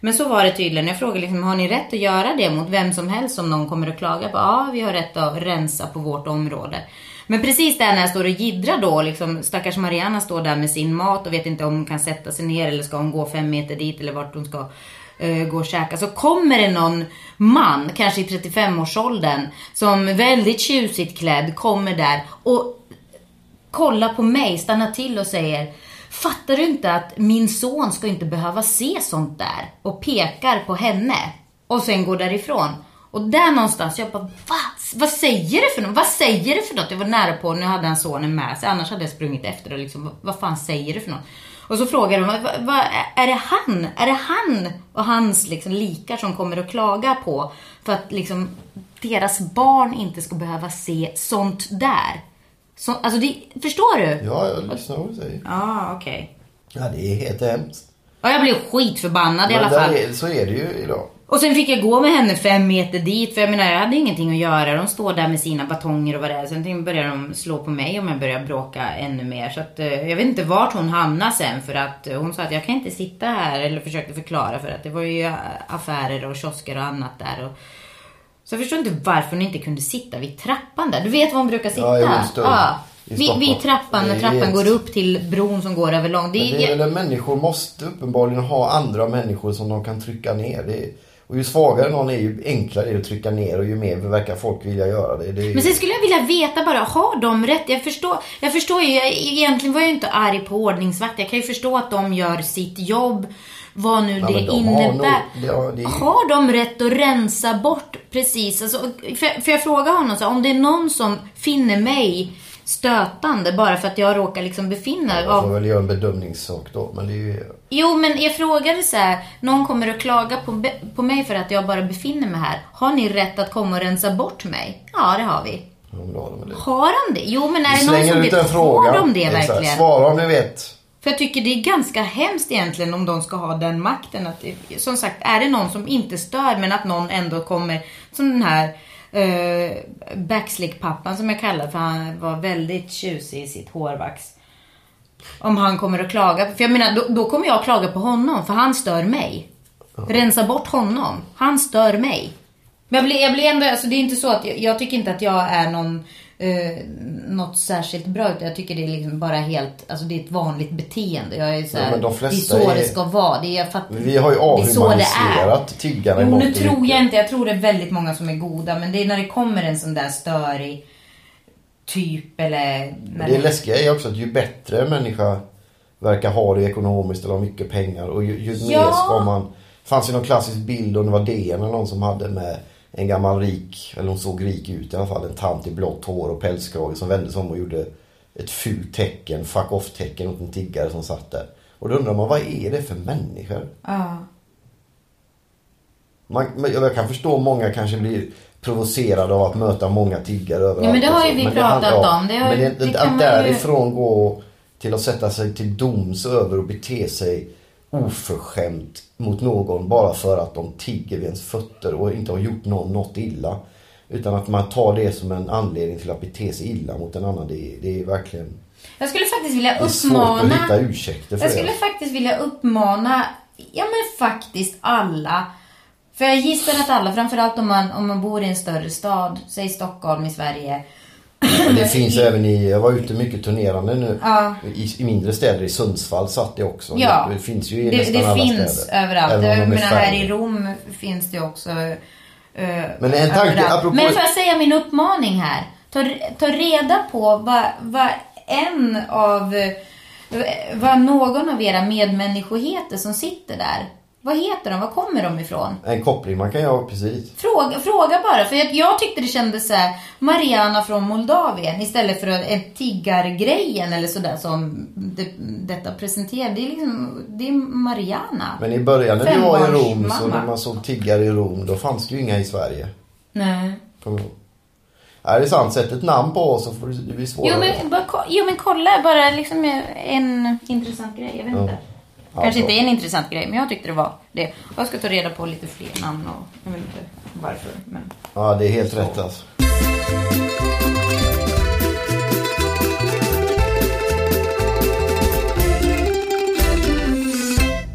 Men så var det tydligen. Jag frågade liksom, har ni rätt att göra det mot vem som helst om någon kommer och klagar. På, ja, vi har rätt att rensa på vårt område. Men precis där när jag står och jiddrar då, liksom, stackars Mariana står där med sin mat och vet inte om hon kan sätta sig ner eller ska hon gå fem meter dit eller vart hon ska eh, gå och käka. Så kommer det någon man, kanske i 35-årsåldern, som väldigt tjusigt klädd kommer där och kollar på mig, stannar till och säger Fattar du inte att min son ska inte behöva se sånt där? Och pekar på henne. Och sen går därifrån. Och där någonstans, jag bara, Va? vad säger du för något? Vad säger du för något? Jag var nära på, nu hade han sonen med sig, annars hade jag sprungit efter och liksom, vad fan säger du för något? Och så frågar de, vad, vad, är det han? Är det han och hans liksom likar som kommer att klaga på för att liksom deras barn inte ska behöva se sånt där? Så, alltså det, förstår du? Ja, jag lyssnar på säger. Ja, ah, okej. Ja, det är helt hemskt. Ja, jag blev skitförbannad i alla fall. är, så är det ju idag. Och sen fick jag gå med henne fem meter dit. För jag menar, jag hade ingenting att göra. De står där med sina batonger och vad det är. Sen började de slå på mig om jag började bråka ännu mer. Så att, eh, jag vet inte vart hon hamnade sen. För att eh, hon sa att jag kan inte sitta här. Eller försökte förklara. För att det var ju eh, affärer och kiosker och annat där. Och, så jag förstår inte varför hon inte kunde sitta vid trappan där. Du vet var hon brukar sitta? Ja, just det. I Vid, vid trappan, när trappan helt- går upp till bron som går över lång. Det Men är, det är väl människor måste uppenbarligen ha andra människor som de kan trycka ner. Det är, och ju svagare någon är ju enklare är det att trycka ner och ju mer verkar folk vilja göra det. det är, Men sen skulle jag vilja veta bara, har de rätt? Jag förstår, jag förstår ju, jag, egentligen var jag ju inte arg på ordningsvakt. Jag kan ju förstå att de gör sitt jobb, vad nu Ja, det de har innebär. nog- ja, det ju- Har de rätt att rensa bort precis? Alltså, för, för jag frågar honom så här, om det är någon som finner mig stötande bara för att jag råkar liksom befinna Jag får av... väl göra en bedömningssak då. Men det är ju... Jo, men jag frågade så här, någon kommer att klaga på, på mig för att jag bara befinner mig här. Har ni rätt att komma och rensa bort mig? Ja, det har vi. Ja, men då har de det. Har de det? Jo, men är det någon som ut en vet, fråga. har de det Exakt. verkligen? Svara om ni vet. För jag tycker det är ganska hemskt egentligen om de ska ha den makten. Att, som sagt, är det någon som inte stör men att någon ändå kommer, som den här uh, backslick-pappan som jag kallar för han var väldigt tjusig i sitt hårvax. Om han kommer att klaga. För jag menar, då, då kommer jag att klaga på honom för han stör mig. Rensa bort honom. Han stör mig. Men jag blir, jag blir ändå, alltså det är inte så att, jag, jag tycker inte att jag är någon, eh, något särskilt bra. Utan jag tycker det är liksom bara helt, alltså det är ett vanligt beteende. Jag är så Ja, här, men de det är så är- det ska vara. Det är, jag fatt, vi har ju är är. avhumaniserat Jo, mångt nu tror jag inte. Jag tror det är väldigt många som är goda. Men det är när det kommer en sån där störig typ eller... Men det läskiga är också att ju bättre en människa verkar ha det ekonomiskt eller har mycket pengar och ju, ju Ja. mer ska man... Fanns ju någon klassisk bild om det var DN eller någon som hade med en gammal rik, eller hon såg rik ut i alla fall, en tant i blått hår och pälskrage som vände sig om och gjorde ett fult tecken, fuck off tecken åt en tiggare som satt där. Och då undrar man, vad är det för människor? Ja. Man, jag kan förstå om många kanske blir provocerade av att möta många tiggare överallt. Ja, men det har ju vi Men pratat om. Det har men ju- det, det det, kan att man ju- därifrån gå till att sätta sig till doms över och bete sig oförskämt mot någon bara för att de tigger vid ens fötter och inte har gjort någon något illa. Utan att man tar det som en anledning till att bete sig illa mot en annan. Det är, det är verkligen... Jag skulle faktiskt vilja Det är uppmana... ursäkter för Jag skulle det. faktiskt vilja uppmana, ja men faktiskt alla. För jag gissar att alla, framförallt om man, om man bor i en större stad, säg Stockholm i Sverige. Men det finns även i, jag var ute mycket turnerande nu. Ja. I, I mindre städer, i Sundsvall satt det också. Ja. Det finns ju i Det, nästan det alla finns städer. överallt. Även om Jag menar, här i Rom finns det också. eh, Men en tanke, apropå- Men får jag säga min uppmaning här? Ta, ta reda på vad, vad en av, eh, vad någon av era medmänniskor heter som sitter där. Vad heter de? Var kommer de ifrån? En koppling man kan göra, precis. Fråga, fråga bara, för jag, jag tyckte det kändes så här, Mariana från Moldavien istället för en tiggargrejen eller sådär som det, detta presenterade. Det är liksom, det är Mariana. Men i början när vi var i Rom, så Fembarnsmamma. när man såg tiggare i Rom, då fanns det ju inga i Sverige. Nej. Ihåg? Ja, det är sant. Sätt ett namn på oss så får det blir svårare. Jo men, bara, jo men kolla bara liksom en intressant grej. Jag vet inte. Ja, Kanske inte är en intressant grej, men jag tyckte det var det. Jag ska ta reda på lite fler namn och jag vet inte varför. Men... Ja, det är helt rätt alltså.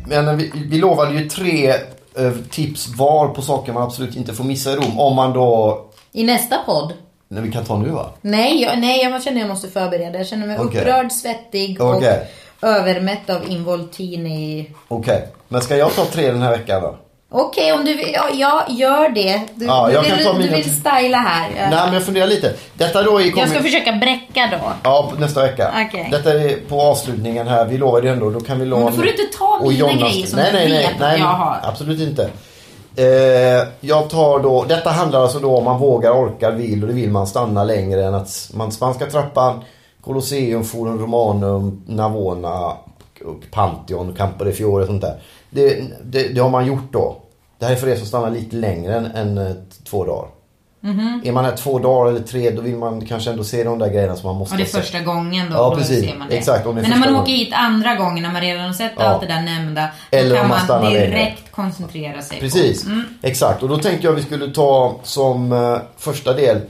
Men vi, vi lovade ju tre eh, tips var på saker man absolut inte får missa i Rom. Om man då... I nästa podd? Nej, vi kan ta nu va? Nej, jag, nej, jag känner jag måste förbereda. Jag känner mig Okej. upprörd, svettig och övermätt av Involtini. Okej. Men ska jag ta tre den här veckan då? Okej, om du vill, ja, ja, gör det. Du, Ja, du, jag vill, kan ta du mina- vill styla här. Nej, men jag funderar lite. Detta då är jag ska försöka bräcka då. Ja, nästa vecka. Okej. Detta är på avslutningen här. Vi lovade ändå. Då kan vi lova... Men då får du inte ta mina Jonas- grejer som nej, du nej, nej, vet nej, att jag har. Absolut inte. Eh, jag tar då, detta handlar alltså då om man vågar, orkar, vill och det vill man stanna längre än att man, Spanska trappan, Colosseum, Forum Romanum, Navona, och Pantheon, Campo de Fiore och sånt där. Det, det, det har man gjort då. Det här är för er som stannar lite längre än, än eh, två dagar. Är man här två dagar eller tre då vill man kanske ändå se de där grejerna som man måste Och det är se. första gången då, Ja, då precis. ser man det. Exakt, det Men när man gången. åker hit andra gången, när man redan har sett Ja. allt det där nämnda, då Eller om kan man man, stannar längre. direkt koncentrera sig Precis, på... Mm. exakt. Och då tänkte jag vi skulle ta som eh, första del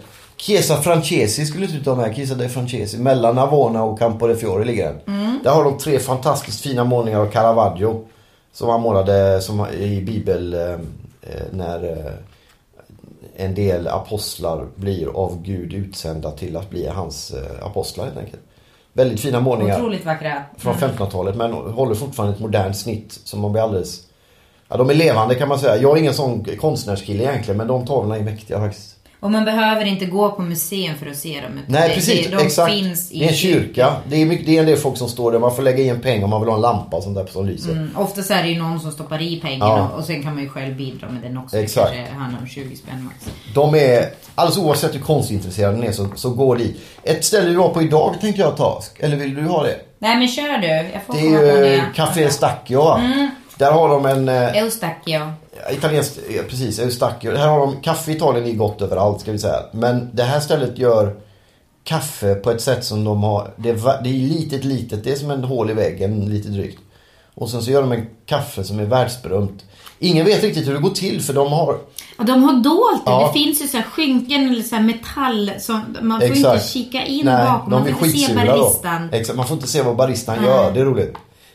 Chiesa Francesi skulle du ta med. Chiesa de Francesi. Mellan Navona och Campo de Fiore ligger den. Mm. Där har de tre fantastiskt fina målningar av Caravaggio. Som han målade som i Bibel eh, eh, när eh, en del apostlar blir av Gud utsända till att bli hans apostlar helt enkelt. Väldigt fina målningar Otroligt vackra. från 1500-talet men håller fortfarande ett modernt snitt som man blir alldeles... Ja, de är levande kan man säga. Jag är ingen sån konstnärskille egentligen men de tavlorna är mäktiga faktiskt. Och man behöver inte gå på museum för att se dem. Nej det, precis, det, de exakt. finns i det är en kyrka. Det är, mycket, det är en del folk som står där. Man får lägga i en peng om man vill ha en lampa och sånt där som lyser. Mm, oftast är det ju någon som stoppar i pengen Ja. och, sen kan man ju själv bidra med den också. Exakt. Det kanske handlar om 20 spänn max. De är, alldeles oavsett hur konstintresserad den är så, så går dit. Ett ställe vi var på idag tänkte jag ta. Eller vill du ha det? Nej men kör du. Jag får Det är ju Café Stacchio va? Där har de en... eh, Eustachio. Italienskt, ja, precis, Eustachio. Här har de, kaffe i Italien är gott överallt ska vi säga. Men det här stället gör kaffe på ett sätt som de har, det är, det är litet litet, det är som en hål i väggen lite drygt. Och sen så gör de en kaffe som är världsberömt. Ingen vet riktigt hur det går till för de har, Och de har dolt det. Ja. Det finns ju så här skynken eller så metall som man får inte Exakt. kika in nej, bakom. Man får inte se baristan. Exakt, man får inte se vad baristan Nej. gör, det är roligt.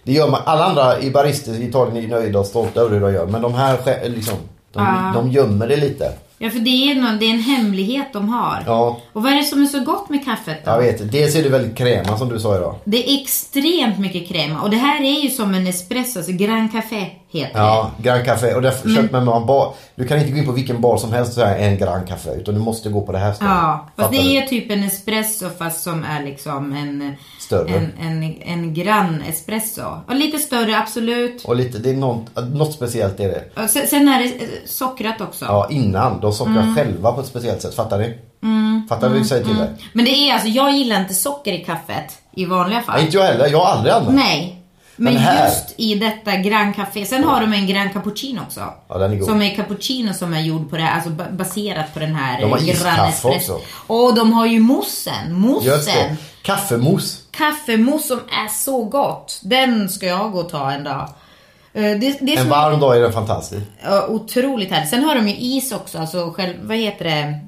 Det gör man, alla andra i barister i Italien är nöjda och stolta över hur de gör. Men de här liksom, de, Ja. de gömmer det lite. Ja, för det är, någon, det är en hemlighet de har. Ja, Och vad är det som är så gott med kaffet då? jag vet. Dels är det väldigt kräma som du sa idag. Det är extremt mycket kräm. Och det här är ju som en espresso, alltså Gran Café heter Ja, Grand Café. Och därför köper man en bar. Du kan inte gå in på vilken bar som helst och säga en Grand Café. Utan du måste gå på det här stället. Ja, fast Fattar det du? är typ en espresso fast som är liksom en, Större. en, en, en grann espresso. Och lite större, absolut. Och lite, det är något, något speciellt är det. Och sen, sen är det eh, sockrat också. Ja, innan. De sockrar Mm. själva på ett speciellt sätt. Fattar ni? Fattar du vad vi säger till dig? Men det är alltså, jag gillar inte socker i kaffet i vanliga fall. Nej, inte jag heller. Jag har aldrig använt. Nej. Men, Men här- just i detta Gran Café. Sen har de en Gran Cappuccino också. Ja, den är god. Som är cappuccino som är gjord på det alltså ba- baserat på den här De har eh, iskaffe också. Och de har ju det. Moussen. Kaffemos. Kaffemousse som är så gott. Den ska jag gå och ta en dag. Eh, Det, det är En varm dag är den fantastisk. Otroligt härligt. Sen har de ju is också, alltså själv, vad heter det?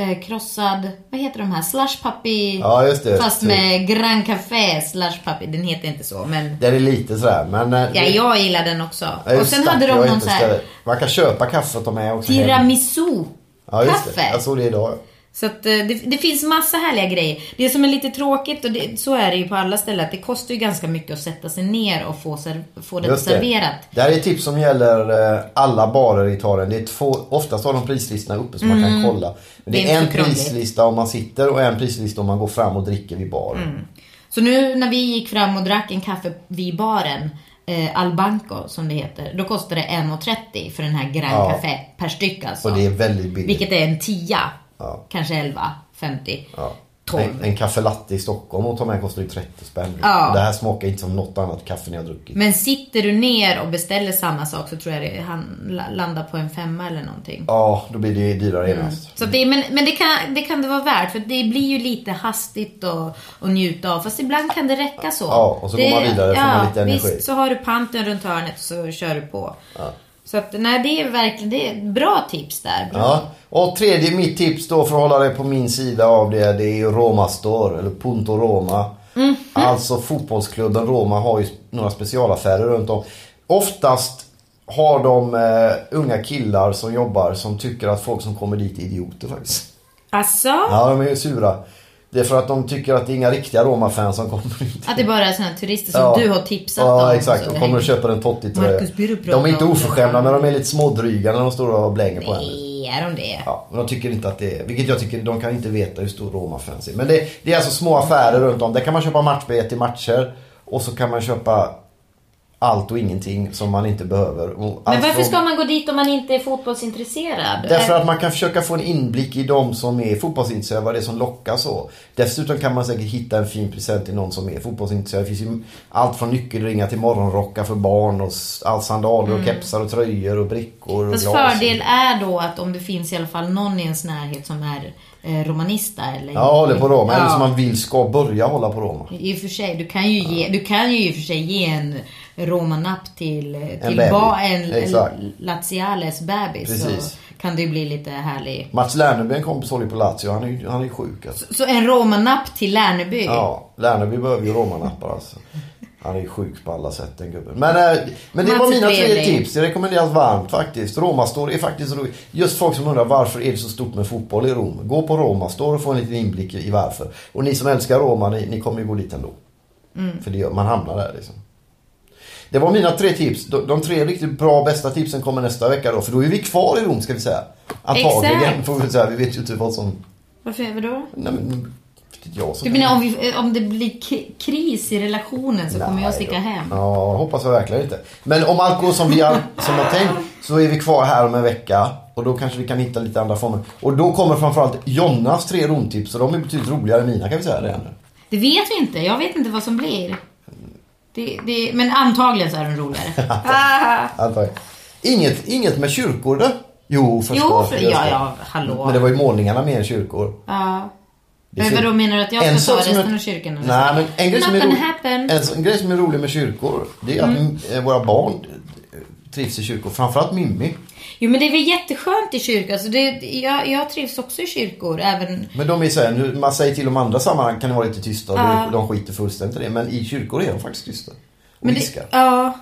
Eh, krossad, vad heter de här? Slush puppy. Ja, just det. Fast med Gran Café slush puppy. Den heter inte så, men Den är lite sådär. Men... eh, ja, det- jag gillar den också. Ja, och just sen det. hade de någon så här. Man kan köpa kaffe och ta med också tiramisu Ja, just det. kaffe. Jag såg det idag. Så att eh, det, det finns massa härliga grejer. Det som är lite tråkigt, och det, så är det ju på alla ställen, att det kostar ju ganska mycket att sätta sig ner och få, ser, få det det. serverat. Det här är ett tips som gäller eh, alla barer i Italien. Det är två, oftast har de prislistorna uppe så man kan kolla. Men det, Mm. Är är en prislista om man sitter och en prislista om man går fram och dricker vid baren. Mm. Så nu när vi gick fram och drack en kaffe vid baren, eh, Al Banco som det heter, då kostar det 1,30 för den här Gran Ja. Café per styck alltså. Och det är väldigt billigt. Vilket är en tia. Ja. Kanske 11, 50, Ja. 12. En, en kaffe latte i Stockholm och ta med kostar ju 30 spänn. Ja. Och Det här smakar inte som något annat kaffe ni har druckit. Men sitter du ner och beställer samma sak så tror jag det, han la- landar på en femma eller någonting. Ja, då blir det ju dyrare genast. Så att det, men men det, kan, det kan det vara värt för det blir ju lite hastigt och, och njuta av. Fast ibland kan det räcka så. Ja, och så det, går man vidare, får ja, man lite energi. Visst, så har du panten runt hörnet så kör du på. Så att nej, det är verkligen det är ett bra tips där. Bra. Ja. Och tredje, mitt tips då för att hålla det på min sida av det, det är ju Roma Store, eller Punto Roma. Mm. Alltså fotbollsklubben Roma har ju några specialaffärer runt om. Oftast har de eh, unga killar som jobbar som tycker att folk som kommer dit är idioter faktiskt. Alltså, Ja, de är sura. Det är för att de tycker att det är inga riktiga Roma-fans som kommer dit. att det bara är sådana turister som Ja. du har tipsat Ja, om. exakt. Så De kommer och köper en Totti-tröja. De är inte oförskämda men de är lite smådryga när de står och blänger på henne. Nej, är de det? Ja, men de tycker inte att det är, vilket jag tycker, de kan inte veta hur stor Roma-fans är. Men det, det är alltså små affärer runt om. Där kan man köpa matchbiljett till matcher. Och så kan man köpa allt och ingenting som man inte behöver. Men varför från- ska man gå dit om man inte är fotbollsintresserad? Därför att man kan försöka få en inblick i de som är fotbollsintresserade, vad det är som lockar så. Dessutom kan man säkert hitta en fin present till någon som är fotbollsintresserad. Det finns ju allt från nyckelringar till morgonrockar för barn och allt sandaler och kepsar och tröjor och brickor och Fast glas. fördel är då att om det finns i alla fall någon i ens närhet som är eh, romanista eller... Ja, håller på Roma. Eller Ja. som man vill ska börja hålla på Roma. I och för sig, du kan ju ge, du kan ju i och för sig ge en romanapp till, till baby. ba, en Exakt. Laziales bebis. Precis. Så kan det ju bli lite härlig. Mats Lerneby, en kompis, håller på Lazio. Han är han är ju sjuk alltså. Så en romanapp till Lärneby. Ja, Lerneby behöver ju romanappar alltså. Han är ju sjuk på alla sätt den gubben. Men, eh, men det Mats var mina tre tips. Det rekommenderas varmt faktiskt. Romastore är faktiskt roligt. Just folk som undrar varför är det så stort med fotboll i Rom. Gå på Romastore och få en liten inblick i varför. Och ni som älskar Roma, ni, ni kommer ju gå dit ändå. Mm. För det, man hamnar där liksom. Det var mina tre tips. De, de tre riktigt bra bästa tipsen kommer nästa vecka då. För då är vi kvar i Rom ska vi säga. Antagligen Exakt. får vi säga. Vi vet ju inte vad som... Varför vadå? Nej men... Jag Du menar om, vi, om det blir kris i relationen så kommer jag Nej sticka då. hem? Ja, hoppas jag verkligen inte. Men om allt går som vi har, som har tänkt så är vi kvar här om en vecka. Och då kanske vi kan hitta lite andra former. Och då kommer framförallt Jonnas tre romtips. Och de är betydligt roligare än mina kan vi säga det. Det vet vi inte. Jag vet inte vad som blir. Det, det, men antagligen så är den roligare. Antagligen. Inget, inget med kyrkor då? Jo, förstås. Jo, för, ja, ja, hallå. Men det var ju målningarna mer än kyrkor. Ja. Men vadå, menar du att jag ska ta resten är- av kyrkan? Nej, men en grej, som är rolig, en, en grej som är rolig med kyrkor, det är att Mm. eh, våra barn trivs i kyrkor. Framförallt Mimmi. Jo, men det är väl jätteskönt i kyrkan. Alltså det, jag, jag trivs också i kyrkor, även... Men de är så här, nu- man säger till om andra sammanhang kan det vara lite tysta Ja. de skiter fullständigt i det. Men i kyrkor är de faktiskt tysta. Och Men viskar. ja.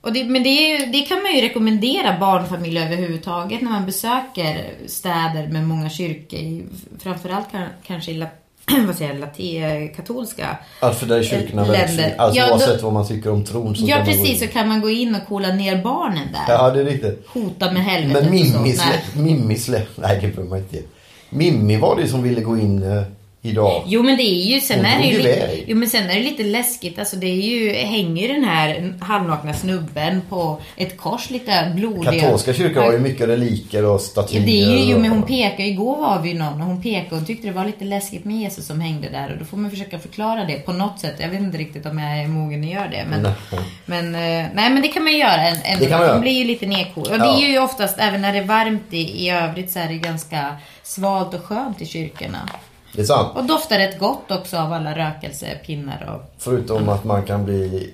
Och det, men det, ju, det kan man ju rekommendera barnfamiljer överhuvudtaget när man besöker städer med många kyrkor. Framförallt kan, kanske i la, vad säger jag, lati, katolska. Alltså där kyrkorna väldigt länder. Alltså Ja, då- oavsett vad man tycker om tron så Ja, kan precis. Så kan man gå in och kolla ner barnen där. Ja, det är riktigt. Hota med helvetet Men Mimmi och så. Nej. slä, Mimmi slä, nej det behöver man inte. Mimmi var det som ville gå in eh, idag. Jo men det är ju, sen är det ju, lite, jo, men sen är det lite läskigt. Alltså det är ju, hänger ju den här halvnakna snubben på ett kors lite blodiga. Katolska kyrkor har ju mycket reliker och Ja, statyer. det är ju, jo, men hon pekar, igår var vi ju någon och hon pekade och tyckte det var lite läskigt med Jesus som hängde där och då får man försöka förklara det på något sätt. Jag vet inte riktigt om jag är mogen att göra det men, Nej. men, eh, nej men det kan man göra. En, en, Det kan man göra. Blir ju lite nedkol. Och det Ja. är ju oftast, även när det är varmt i, i övrigt så är det ganska svalt och skönt i kyrkorna. Det är sant. Och doftar rätt gott också av alla rökelsepinnar och Förutom att man kan bli...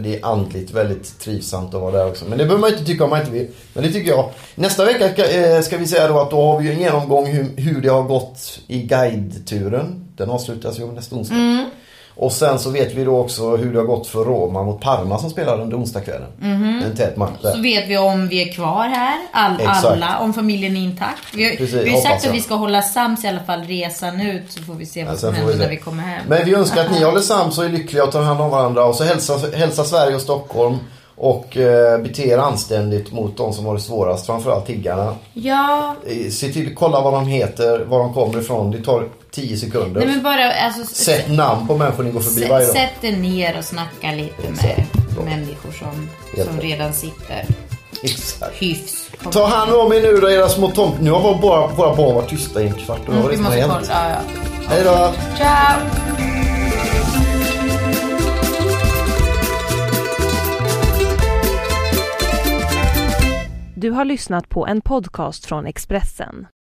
Det är andligt väldigt trivsamt att vara där också. Men det behöver man inte tycka om man inte vill. Men det tycker jag. Nästa vecka ska, eh, ska vi säga då att då har vi en genomgång hur, hur det har gått i guideturen. Den avslutas ju nästa onsdag. Mm. Och sen så vet vi då också hur det har gått för Roma mot Parma som spelar under onsdagskvällen. En tät match där. Så vet vi om vi är kvar här, all, alla, om familjen är intakt. Vi har, Precis, vi har sagt jag. att vi ska hålla sams i alla fall resan ut så får vi se vad Ja, som får händer när vi kommer hem. Men vi önskar att ni håller sams och är lyckliga och tar hand om varandra. Och så hälsa, hälsa Sverige och Stockholm. Och eh, bete er anständigt mot de som har det svårast. Framförallt tiggarna. Ja, Eh, Se till, kolla vad de heter, var de kommer ifrån. Det tar 10 sekunder. nej men bara alltså, Sätt namn på människor ni går förbi varje dag. Sätt er ner och snacka lite med människor som, som redan sitter Exakt. hyfs. Ta hand om er nu då era små tomt. Nu har bara, våra barn varit tysta i en kvart. Och Mm, vi det som har måste kolla. Ja, ja. Hej då! Ciao! Du har lyssnat på en podcast från Expressen.